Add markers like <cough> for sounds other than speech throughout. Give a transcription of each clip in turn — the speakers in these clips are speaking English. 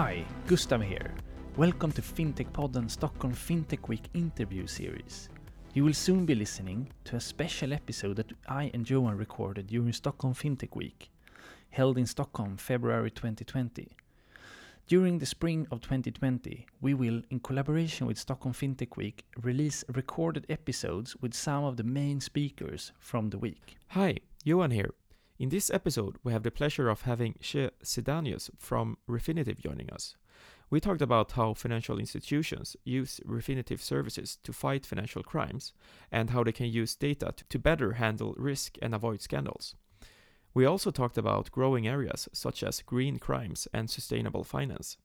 Hi, Gustav here. Welcome to Fintech Podden Stockholm Fintech Week interview series. You will soon be listening to a special episode that I and Johan recorded during Stockholm Fintech Week, held in Stockholm February 2020. During the spring of 2020, we will, in collaboration with Stockholm Fintech Week, release recorded episodes with some of the main speakers from the week. Hi, Johan here. In this episode, we have the pleasure of having Che Sidanius from Refinitiv joining us. We talked about how financial institutions use Refinitiv services to fight financial crimes and how they can use data to better handle risk and avoid scandals. We also talked about growing areas such as green crimes and sustainable finance.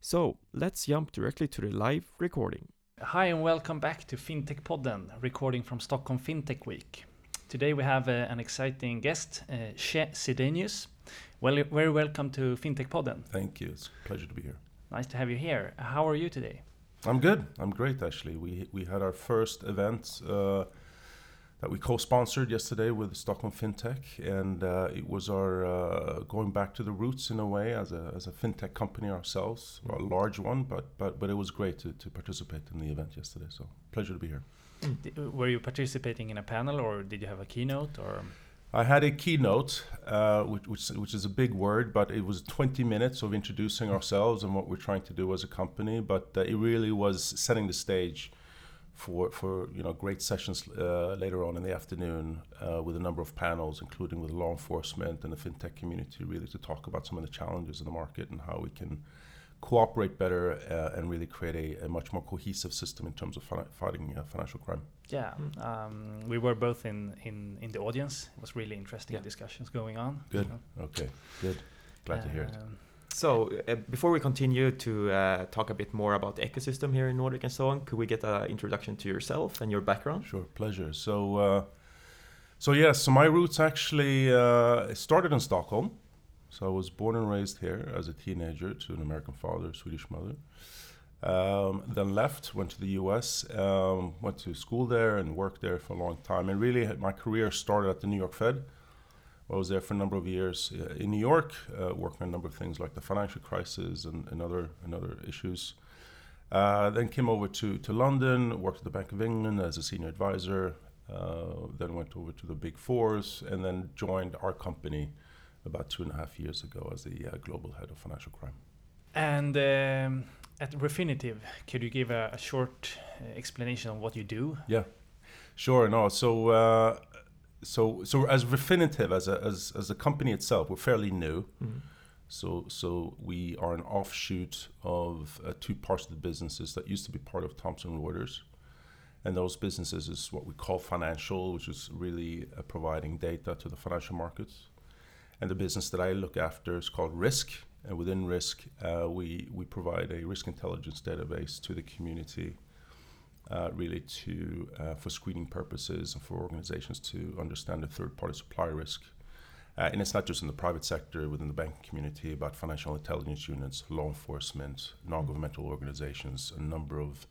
So let's jump directly to the live recording. Hi, and welcome back to Fintech Podden, recording from Stockholm Fintech Week. Today we have uh, an exciting guest, uh, Che Sidanius. Well, very welcome to Fintech Podden. Thank you. It's a pleasure to be here. Nice to have you here. How are you today? I'm good. I'm great actually. We we had our first event uh, that we co-sponsored yesterday with Stockholm FinTech, and uh, it was our uh, going back to the roots in a way as a as a fintech company ourselves, a large one, but but but it was great to, to participate in the event yesterday. So pleasure to be here. Were you participating in a panel or did you have a keynote or? I had a keynote, uh, which, which, which is a big word, but it was 20 minutes of introducing ourselves and what we're trying to do as a company. But uh, it really was setting the stage for, for you know great sessions uh, later on in the afternoon uh, with a number of panels, including with law enforcement and the fintech community, really to talk about some of the challenges in the market and how we can cooperate better uh, and really create a, a, much more cohesive system in terms of fi- fighting uh, financial crime. Yeah, um, we were both in, in, in the audience. It was really interesting Yeah. discussions going on. Good. Okay. Good. Glad to hear it. Um, So, uh, before we continue to uh, talk a bit more about the ecosystem here in Nordic and so on, could we get an introduction to yourself and your background? Sure, pleasure. So, uh, so yes, so my roots actually uh, started in Stockholm. So I was born and raised here as a teenager to an American father, Swedish mother. Um, then left, went to the U.S., um, went to school there and worked there for a long time. And really, my career started at the New York Fed. I was there for a number of years uh, in New York, uh, working on a number of things like the financial crisis and, and other and other issues. Uh, then came over to, to London, worked at the Bank of England as a senior advisor. Uh, then went over to the Big Fours, and then joined our company about two and a half years ago as the uh, global head of financial crime. And um, at Refinitiv, could you give a, a short uh, explanation on what you do? Yeah, sure. No, so uh, so so as Refinitiv as a as, as a company itself, we're fairly new. Mm. So so we are an offshoot of uh, two parts of the businesses that used to be part of Thomson Reuters. And those businesses is what we call financial, which is really uh, providing data to the financial markets. And the business that I look after is called Risk. And within Risk, uh, we, we provide a risk intelligence database to the community, uh, really to uh, for screening purposes and for organizations to understand the third-party supply risk. Uh, and it's not just in the private sector, within the banking community, but financial intelligence units, law enforcement, non-governmental organizations, a number of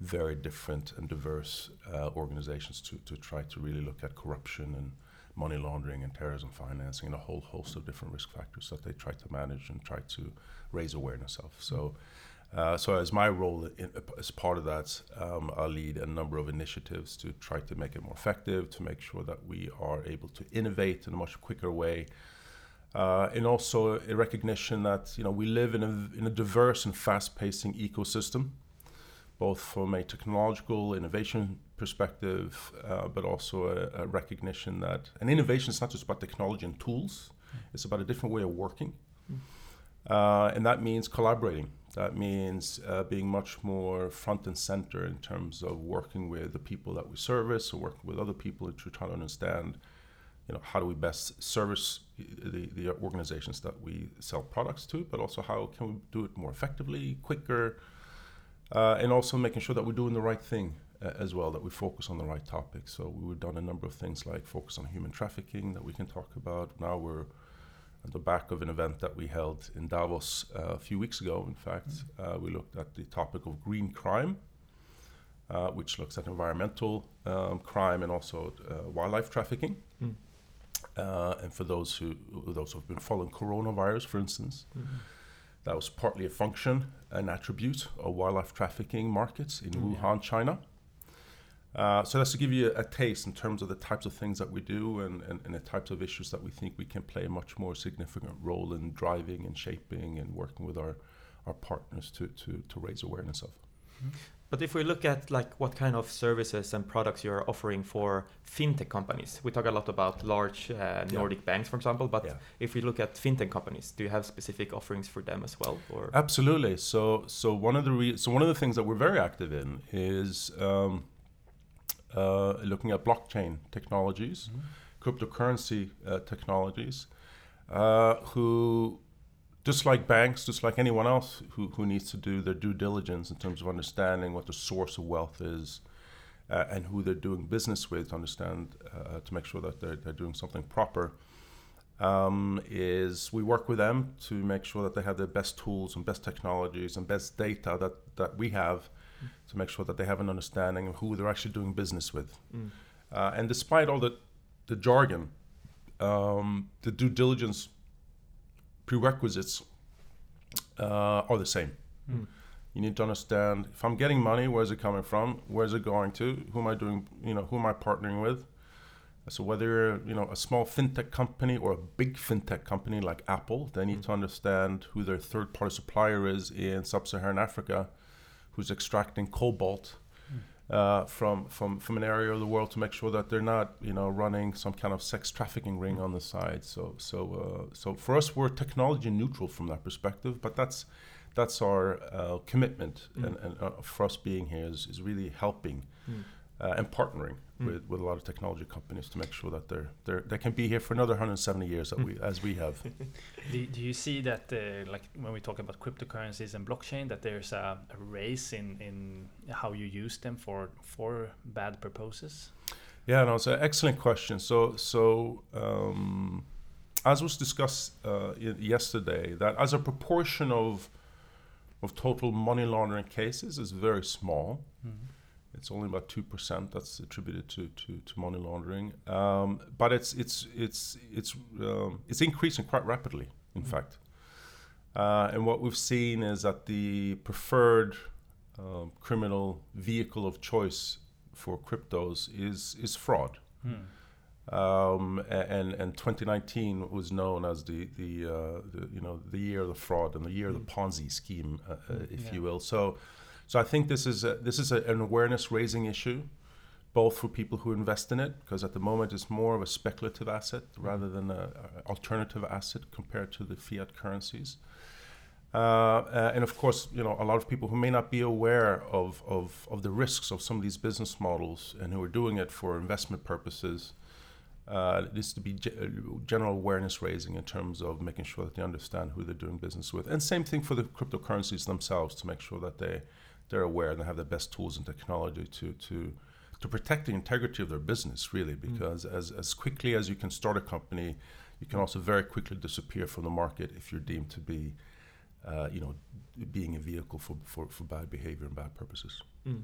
very different and diverse uh, organizations to, to try to really look at corruption and money laundering and terrorism financing and a whole host of different risk factors that they try to manage and try to raise awareness of. So, uh, so as my role in, as part of that, um, I lead a number of initiatives to try to make it more effective, to make sure that we are able to innovate in a much quicker way. Uh, and also a recognition that you know we live in a, in a diverse and fast-paced ecosystem, both from a technological innovation perspective, uh, but also a, a, recognition that an innovation is not just about technology and tools; it's about a different way of working, uh, and that means collaborating. That means uh, being much more front and center in terms of working with the people that we service, or working with other people to try to understand, you know, how do we best service the, the organizations that we sell products to, but also how can we do it more effectively, quicker, uh, and also making sure that we're doing the right thing as well, that we focus on the right topics. So we've done a number of things like focus on human trafficking that we can talk about. Now we're at the back of an event that we held in Davos uh, a few weeks ago. In fact, uh, we looked at the topic of green crime, uh, which looks at environmental um, crime and also uh, wildlife trafficking. Mm. Uh, and for those who those who've been following coronavirus, for instance, Mhm. That was partly a function, an attribute of wildlife trafficking markets in Mm, yeah. Wuhan, China. Uh, so that's to give you a, a taste in terms of the types of things that we do and, and, and the types of issues that we think we can play a much more significant role in driving and shaping and working with our, our partners to, to, to raise awareness of. But if we look at like what kind of services and products you're offering for fintech companies, we talk a lot about large uh, Nordic banks, for example. But Yeah. if we look at fintech companies, do you have specific offerings for them as well? Or Absolutely. So, so one of the re- so one of the things that we're very active in is um, uh, looking at blockchain technologies, cryptocurrency uh, technologies, uh, who just like banks, just like anyone else who, who needs to do their due diligence in terms of understanding what the source of wealth is uh, and who they're doing business with to understand, uh, to make sure that they're, they're doing something proper, um, is we work with them to make sure that they have the best tools and best technologies and best data that, that we have to make sure that they have an understanding of who they're actually doing business with. Mm. Uh, and despite all the, the jargon, um, the due diligence prerequisites uh, are the same. Mm. You need to understand if I'm getting money, where's it coming from? Where's it going to? Who am I doing? You know, who am I partnering with? So whether you're, you know a small fintech company or a big fintech company like Apple, they need Mm. to understand who their third-party supplier is in sub-Saharan Africa, who's extracting cobalt uh, from from from an area of the world to make sure that they're not you know running some kind of sex trafficking ring on the side. So so uh, so for us, we're technology neutral from that perspective, but that's that's our uh, commitment, Mm. and, and uh, for us being here is, is really helping Mm. uh, and partnering Mm. with, with a lot of technology companies to make sure that they're, they're they can be here for another 170 years that we, as we have. <laughs> Do, do you see that, uh, like when we talk about cryptocurrencies and blockchain, that there's a, a race in, in how you use them for for bad purposes? Yeah, no, it's an excellent question. So, so um, as was discussed uh, yesterday, that as a proportion of of total money laundering cases is very small. It's only about two percent that's attributed to, to, to money laundering, um, but it's it's it's it's um, it's increasing quite rapidly. In Mm. fact, uh, and what we've seen is that the preferred um, criminal vehicle of choice for cryptos is is fraud. Hmm. Um, and and 2019 was known as the the, uh, the you know the year of the fraud and the year of the Ponzi scheme, uh, uh, Mm, if yeah. you will. So, so I think this is a, this is a, an awareness raising issue, both for people who invest in it, because at the moment it's more of a speculative asset rather than a, a alternative asset compared to the fiat currencies. Uh, uh, and of course, you know, a lot of people who may not be aware of, of, of the risks of some of these business models and who are doing it for investment purposes, uh, it needs to be ge- uh, general awareness raising in terms of making sure that they understand who they're doing business with. And same thing for the cryptocurrencies themselves to make sure that they, they're aware and they have the best tools and technology to, to, to protect the integrity of their business, really, because as, as quickly as you can start a company, you can also very quickly disappear from the market if you're deemed to be uh, you know, being a vehicle for, for, for bad behavior and bad purposes. Mm.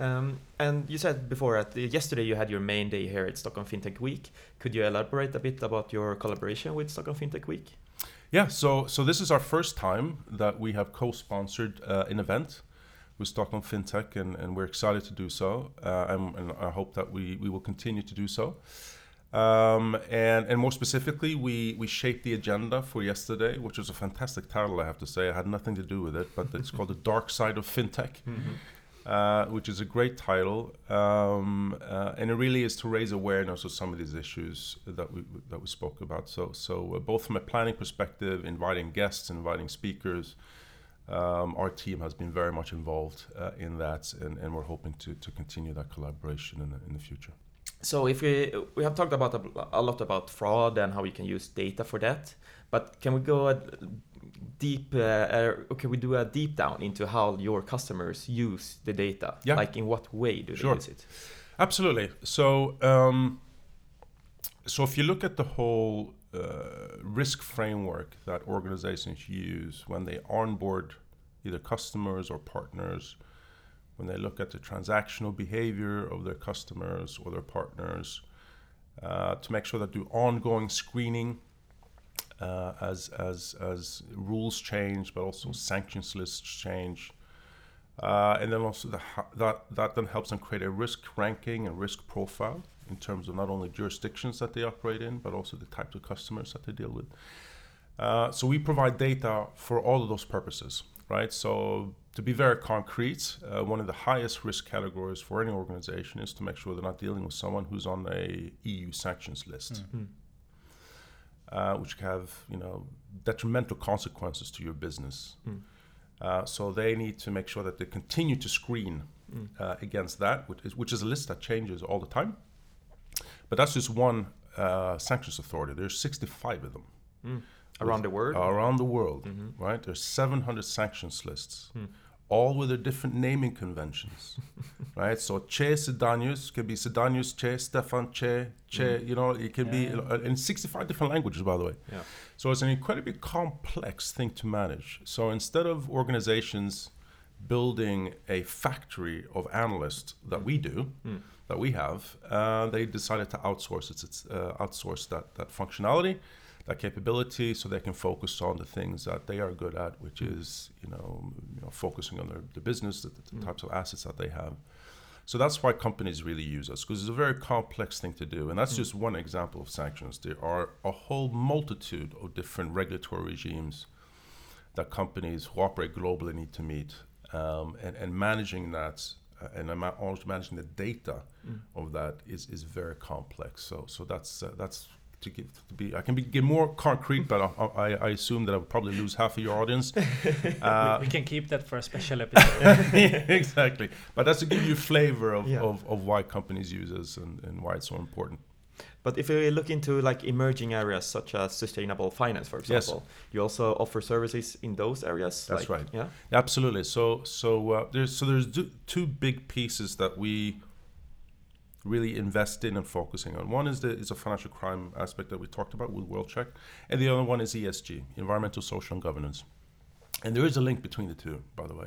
Um, and you said before that uh, yesterday you had your main day here at Stockholm FinTech Week. Could you elaborate a bit about your collaboration with Stockholm FinTech Week? Yeah, so so this is our first time that we have co-sponsored uh, an event with Stockholm FinTech, and, and we're excited to do so, uh, and, and I hope that we, we will continue to do so. Um, and, and more specifically, we, we shaped the agenda for yesterday, which was a fantastic title, I have to say. I had nothing to do with it, but it's called The Dark Side of FinTech. <laughs> uh, which is a great title, um, uh, and it really is to raise awareness of some of these issues that we that we spoke about. So, so uh, both from a planning perspective, inviting guests, inviting speakers, um, our team has been very much involved uh, in that, and, and we're hoping to, to continue that collaboration in the, in the future. So if we we have talked about a, a lot about fraud and how we can use data for that, but can we go a deep? Uh, uh, can we do a deep down into how your customers use the data? Yeah. Like in what way do Sure. they use it? Absolutely. So, um, so if you look at the whole risk framework that organizations use when they onboard either customers or partners, when they look at the transactional behavior of their customers or their partners, uh, to make sure that do ongoing screening uh, as as as rules change, but also sanctions lists change. Uh, and then also the, that that then helps them create a risk ranking and risk profile in terms of not only jurisdictions that they operate in, but also the types of customers that they deal with. Uh, so we provide data for all of those purposes, right? So to be very concrete, uh, one of the highest risk categories for any organization is to make sure they're not dealing with someone who's on a EU sanctions list, Mm. uh, which have you know detrimental consequences to your business. Mm. Uh, so they need to make sure that they continue to screen Mm. uh, against that, which is, which is a list that changes all the time. But that's just one uh, sanctions authority. There's 65 of them Mm. Around the world? around the world, Mhm. right? There's 700 sanctions lists, Hmm. all with their different naming conventions, <laughs> right? So Che Sidanius can be Sedanius Che, Stefan Che, Che, you know, it can be Yeah. uh, in 65 different languages, by the way. Yeah. So it's an incredibly complex thing to manage. So instead of organizations building a factory of analysts that we do, Mm. that we have, uh, they decided to outsource it, it's, uh, outsource that, that functionality, that capability, so they can focus on the things that they are good at, which Mm. is you know, you know focusing on their, the business, the, the Mm. types of assets that they have. So that's why companies really use us because it's a very complex thing to do, and that's Mm. just one example of sanctions. There are a whole multitude of different regulatory regimes that companies who operate globally need to meet, um, and, and managing that uh, and ama- also managing the data Mm. of that is, is very complex. So so that's uh, that's to give to be. I can be get more concrete, but I, I, I assume that I would probably lose half of your audience. <laughs> Uh, we, we can keep that for a special <laughs> episode. <laughs> exactly, but that's to give you a flavor of, Yeah. of, of why companies use us and, and why it's so important. But if we look into like emerging areas such as sustainable finance, for Yes. example, you also offer services in those areas. That's like- right. Yeah. Absolutely. So so uh, there's so there's two big pieces that we really invest in and focusing on. One is the is a financial crime aspect that we talked about with World Check, and the other one is ESG, environmental, social, and governance. And there is a link between the two, by the way.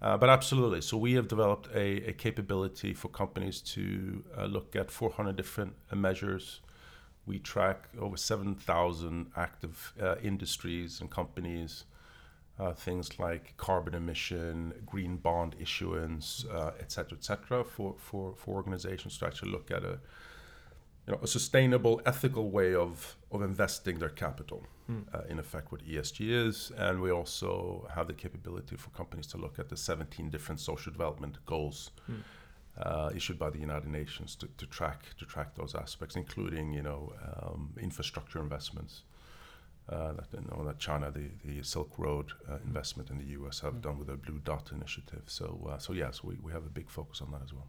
Uh, but absolutely. So we have developed a, a capability for companies to uh, look at 400 different uh, measures. We track over 7,000 active uh, industries and companies uh, things like carbon emission, green bond issuance, uh, et cetera, et cetera, for, for, for organizations to actually look at a, you know, a sustainable, ethical way of, of investing their capital, Mm. uh, in effect, what ESG is. And we also have the capability for companies to look at the 17 different social development goals Mm. uh, issued by the United Nations to, to track to track those aspects, including you know um, infrastructure investments. Uh, that you know that China, the, the Silk Road uh, investment in the U.S. have Mm. done with their Blue Dot initiative. So uh, so yes, we, we have a big focus on that as well.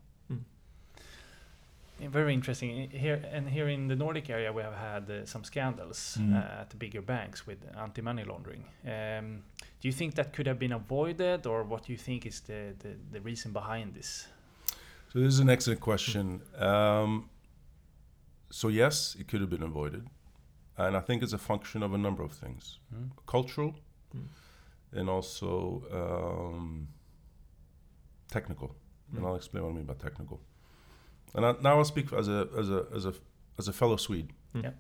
Very interesting. Here and here in the Nordic area, we have had uh, some scandals Mm. uh, at the bigger banks with anti-money laundering. Um, do you think that could have been avoided, or what do you think is the, the, the reason behind this? So this is an excellent question. Um, so yes, it could have been avoided, and I think it's a function of a number of things: Mm. cultural, Mm. and also um, technical. And Mm. I'll explain what I mean by technical. And I, now I'll speak as a as a as a as a fellow Swede. Mm. Yeah.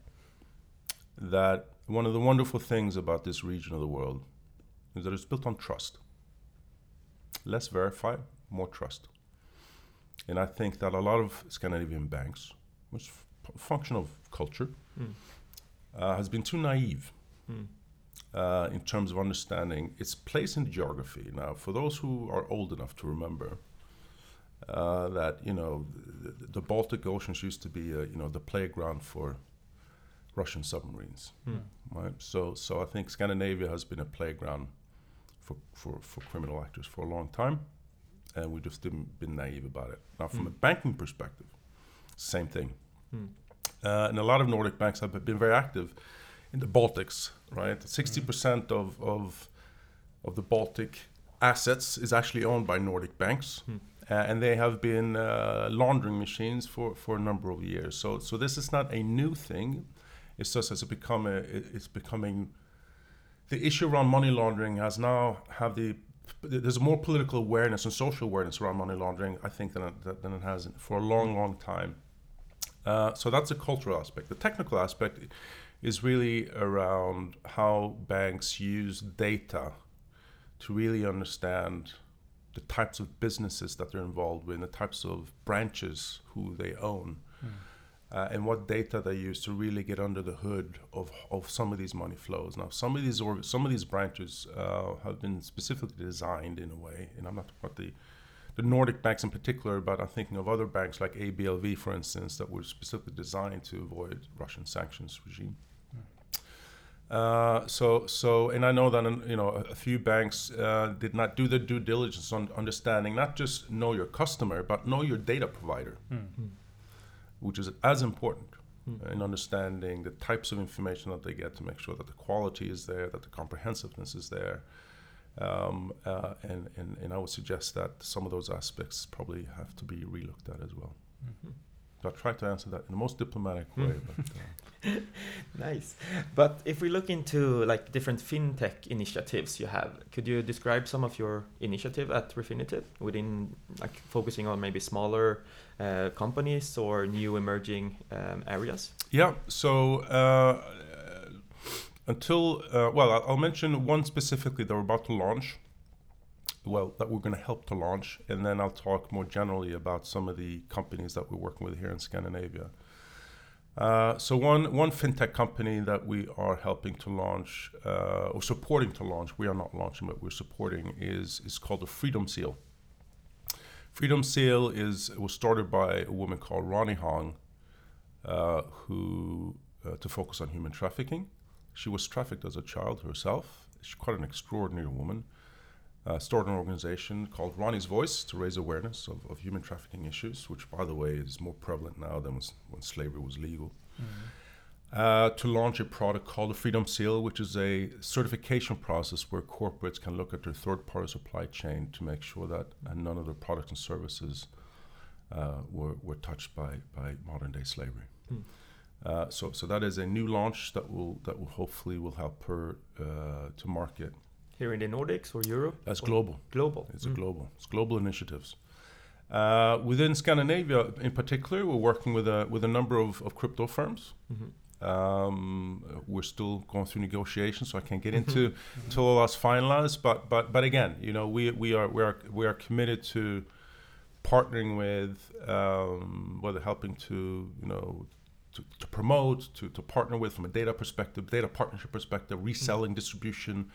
That one of the wonderful things about this region of the world is that it's built on trust. Less verify, more trust. And I think that a lot of Scandinavian banks, which is a function of culture, Mm. uh, has been too naive Mm. uh, in terms of understanding its place in geography. Now, for those who are old enough to remember uh, that you know the, the Baltic Oceans used to be uh, you know the playground for Russian submarines, Mm. right? So, so I think Scandinavia has been a playground for for, for criminal actors for a long time, and we've just been, been naive about it. Now, from Mm. a banking perspective, same thing. Mm. Uh, and a lot of Nordic banks have been very active in the Baltics, right? 60% of, of, of the Baltic assets is actually owned by Nordic banks. Uh, and they have been uh, laundering machines for, for a number of years. So, so this is not a new thing. It's just as it become a, it's becoming the issue around money laundering has now have the there's more political awareness and social awareness around money laundering, I think, than it, than it has for a long, long time. Uh, so that's a cultural aspect. The technical aspect is really around how banks use data to really understand the types of businesses that they're involved with, the types of branches who they own, mm. uh, and what data they use to really get under the hood of, of some of these money flows. Now, some of these or, some of these branches uh, have been specifically designed in a way, and I'm not talking about the the Nordic banks in particular, but I'm thinking of other banks like ABLV, for instance, that were specifically designed to avoid Russian sanctions regime. Uh, so, so, and I know that you know a, few banks uh, did not do the due diligence on understanding not just know your customer, but know your data provider, mm-hmm. which is as important mm-hmm. in understanding the types of information that they get to make sure that the quality is there, that the comprehensiveness is there, um, uh, and, and and I would suggest that some of those aspects probably have to be relooked at as well. Mm-hmm. I try to answer that in the most diplomatic way. but, uh. <laughs> nice. But if we look into like different fintech initiatives you have, could you describe some of your initiative at Refinitiv within like focusing on maybe smaller uh, companies or new emerging um, areas? Yeah. So. Uh, until uh, well, I'll mention one specifically that we're about to launch well that we're going to help to launch and then i'll talk more generally about some of the companies that we're working with here in scandinavia. Uh, so one one fintech company that we are helping to launch uh, or supporting to launch we are not launching but we're supporting is is called the freedom seal. Freedom seal is was started by a woman called ronnie hong uh, who uh, to focus on human trafficking. She was trafficked as a child herself. She's quite an extraordinary woman uh, started an organization called Ronnie's Voice to raise awareness of, of, human trafficking issues, which, by the way, is more prevalent now than was, when slavery was legal. Mm-hmm. Uh, to launch a product called the Freedom Seal, which is a certification process where corporates can look at their third party supply chain to make sure that uh, none of their products and services uh, were, were touched by, by modern day slavery. Mm. Uh, so, so that is a new launch that will that will hopefully will help her uh, to market here in the Nordics or Europe? That's global. Global. It's mm. a global. It's global initiatives. Uh, within Scandinavia, in particular, we're working with a with a number of, of crypto firms. Mm-hmm. Um, we're still going through negotiations, so I can't get into mm-hmm. until all that's finalized. But but but again, you know, we we are we are we are committed to partnering with um, whether helping to you know to, to promote to, to partner with from a data perspective, data partnership perspective, reselling, mm-hmm. distribution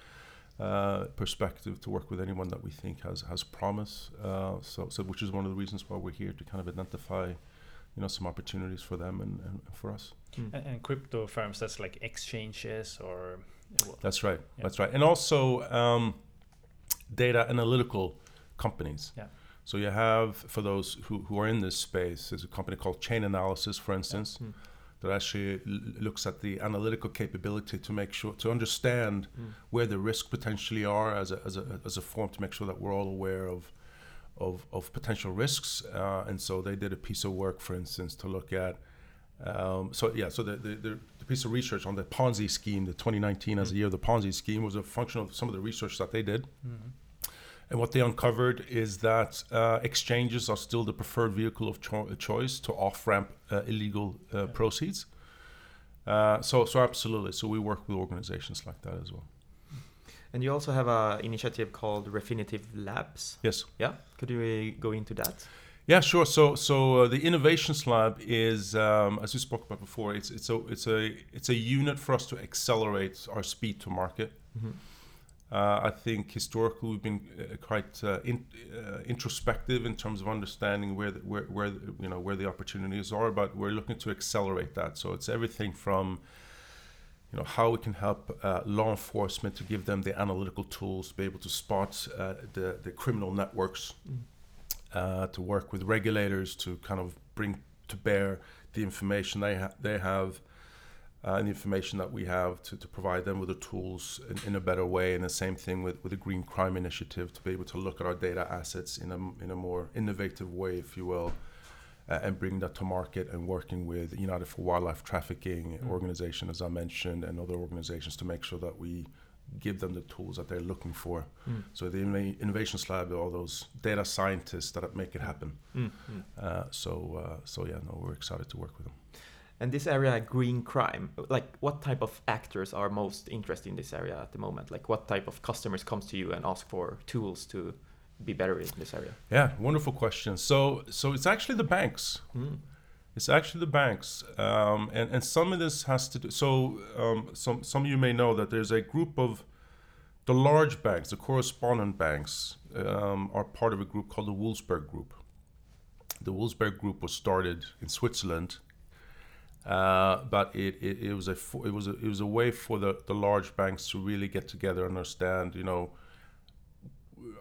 uh, perspective to work with anyone that we think has has promise. Uh, so, so which is one of the reasons why we're here to kind of identify, you know, some opportunities for them and, and for us. Mm. And, and, crypto firms, that's like exchanges or. That's right. Yeah. That's right. And also um, data analytical companies. Yeah. So you have for those who, who are in this space, there's a company called Chainalysis, for instance. Yeah. Mm that actually looks at the analytical capability to make sure to understand mm. where the risk potentially are as a, as a as a form to make sure that we're all aware of of, of potential risks uh, and so they did a piece of work for instance to look at um, so yeah so the, the, the, piece of research on the Ponzi scheme the 2019 mm. as a year of the Ponzi scheme was a function of some of the research that they did mm-hmm. And what they uncovered is that uh, exchanges are still the preferred vehicle of cho- choice to off ramp uh, illegal uh, yeah. proceeds. Uh, so, so absolutely. So we work with organizations like that as well. And you also have an initiative called Refinitiv Labs. Yes. Yeah. Could you go into that? Yeah, sure. So, so uh, the Innovations Lab is, um, as we spoke about before, it's it's a it's a it's a unit for us to accelerate our speed to market. Mm-hmm. Uh, I think historically we've been uh, quite uh, in, uh, introspective in terms of understanding where the, where, where the, you know where the opportunities are, but we're looking to accelerate that. So it's everything from you know how we can help uh, law enforcement to give them the analytical tools to be able to spot uh, the the criminal networks, mm. to work with regulators to kind of bring to bear the information they ha- they have uh, and the information that we have to, to provide them with the tools in, in, a better way. And the same thing with, with the Green Crime Initiative to be able to look at our data assets in a, in a more innovative way, if you will, uh, and bring that to market and working with United for Wildlife Trafficking mm. organization, as I mentioned, and other organizations to make sure that we give them the tools that they're looking for. Mm. So the innovation Lab are all those data scientists that make it happen. Mm. Uh, so, uh, so yeah, no, we're excited to work with them. And this area, green crime, like what type of actors are most interested in this area at the moment? Like what type of customers comes to you and ask for tools to be better in this area? Yeah, wonderful question. So, so it's actually the banks. Mm. It's actually the banks, um, and and some of this has to do. So, um, some some of you may know that there's a group of the large banks, the correspondent banks, um, are part of a group called the Wolfsberg Group. The Wolfsberg Group was started in Switzerland, uh, but it, it, it was a it was a, it was a way for the, the large banks to really get together and understand, you know,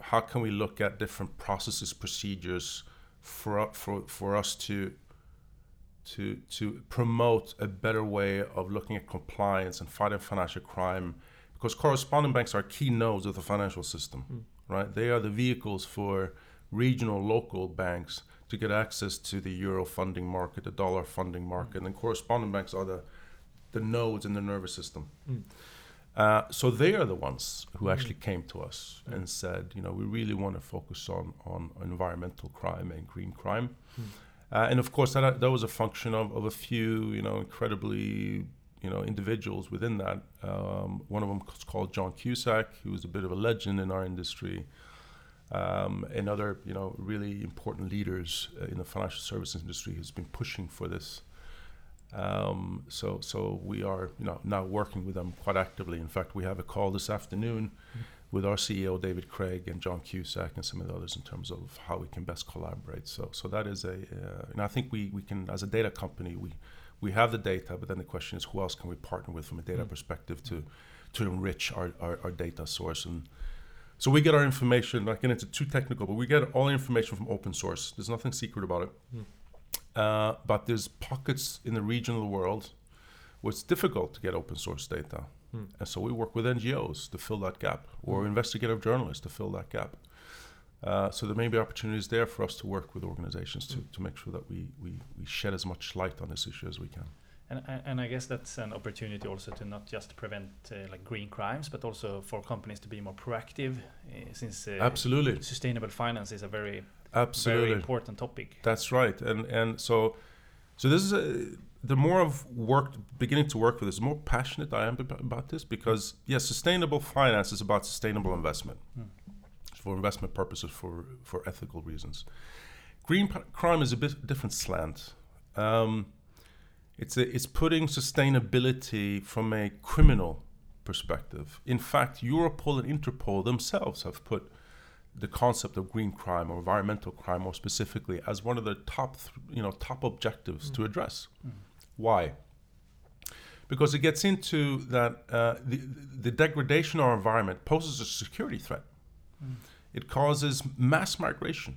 how can we look at different processes, procedures for for for us to to to promote a better way of looking at compliance and fighting financial crime because correspondent banks are key nodes of the financial system Mm. right they are the vehicles for regional local banks to get access to the euro funding market the dollar funding market and correspondent banks are the the nodes in the nervous system Mm. uh, so they are the ones who Mm. actually came to us Mm. and said, you know, we really want to focus on, on environmental crime and green crime. Mm. Uh, and of course, that, that was a function of, of a few, you know, incredibly, you know, individuals within that. Um, one of them was called John Cusack, who was a bit of a legend in our industry. Um, and other, you know, really important leaders uh, in the financial services industry who's been pushing for this. Um, so, so we are, you know, now working with them quite actively. In fact, we have a call this afternoon with our CEO David Craig and John Cusack and some of the others in terms of how we can best collaborate. So, so that is a, uh, and I think we we can, as a data company, we we have the data, but then the question is, who else can we partner with from a data Mm. perspective to to enrich our, our, our data source and so we get our information, not getting into too technical, but we get all the information from open source. There's nothing secret about it. Mm. Uh, but there's pockets in the region of the world where it's difficult to get open source data. Mm. And so we work with NGOs to fill that gap or Mm. investigative journalists to fill that gap. Uh, so there may be opportunities there for us to work with organizations to, Mm. to make sure that we, we, we shed as much light on this issue as we can. And, and- I guess that's an opportunity also to not just prevent uh, like green crimes, but also for companies to be more proactive, uh, since uh, Absolutely. sustainable finance is a very Absolutely. very important topic. That's right, and and so so this is a, the more of work beginning to work with this, the more passionate I am about this because yes, sustainable finance is about sustainable investment Mm. for investment purposes for for ethical reasons. Green crime is a bit different slant. Um, it's a, it's putting sustainability from a criminal perspective. In fact, Europol and Interpol themselves have put the concept of green crime or environmental crime more specifically as one of the top th- you know top objectives to address Mm. why because it gets into that uh, the, the degradation of our environment poses a security threat Mm. it causes mass migration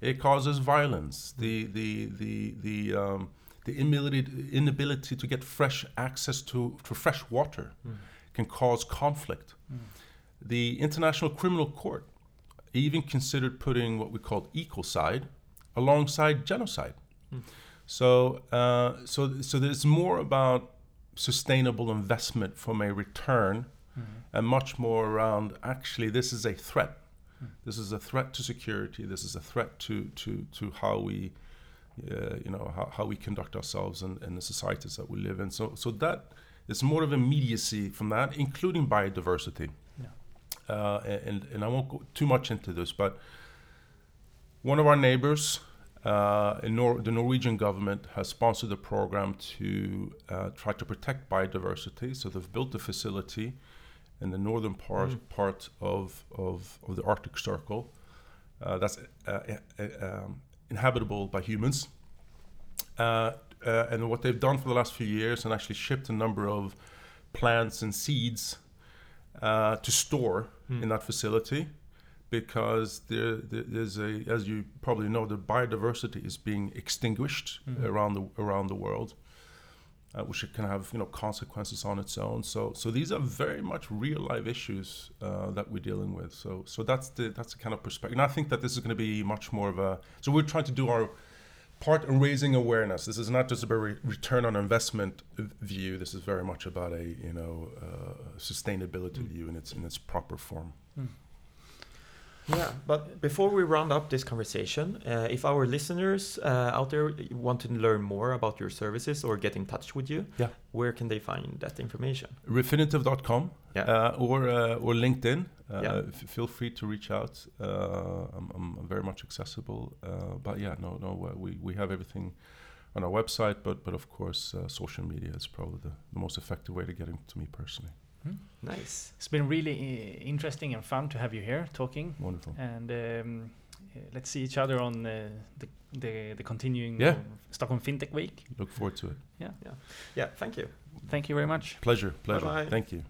it causes violence the the the the um, the inability, inability to get fresh access to, to fresh water Mm. can cause conflict Mm. the International Criminal Court even considered putting what we call ecocide alongside genocide. Hmm. So, uh, so, so there's more about sustainable investment from a return, Mm. and much more around actually this is a threat. Hmm. This is a threat to security. This is a threat to to to how we, uh, you know, how, how we conduct ourselves and, and the societies that we live in. So, so that is more of immediacy from that, including biodiversity. Yeah. Uh, and, and I won't go too much into this, but one of our neighbors, uh, in Nor- the Norwegian government, has sponsored a program to uh, try to protect biodiversity. So they've built a facility in the northern part Mm. part of, of, of the Arctic Circle uh, that's um, inhabitable by humans. Uh, uh, and what they've done for the last few years and actually shipped a number of plants and seeds uh, to store Mm. in that facility because there, there, there's a, as you probably know, the biodiversity is being extinguished Mhm. around the around the world, uh, which can have you know consequences on its own. So so these are very much real life issues uh, that we're dealing with. So so that's the that's the kind of perspective. And I think that this is going to be much more of a. So we're trying to do our part in raising awareness. This is not just about re- return on investment view. This is very much about a you know uh, sustainability Mm. view in its in its proper form. Yeah, but before we round up this conversation, uh, if our listeners uh, out there want to learn more about your services or get in touch with you, Yeah. where can they find that information? Refinitiv.com Yeah. uh, or uh, or LinkedIn. Uh, Yeah. feel free to reach out. Uh, I'm, I'm very much accessible. Uh, but yeah, no, no, we, we have everything on our website. But but of course, uh, social media is probably the, the most effective way to get to me personally. Nice. It's been really uh, interesting and fun to have you here talking. Wonderful. And um, uh, let's see each other on uh, the, the the continuing Yeah. Stockholm FinTech Week. Look forward to it. Yeah, Yeah. thank you. Thank you very much. Pleasure, pleasure. Bye-bye. Thank you.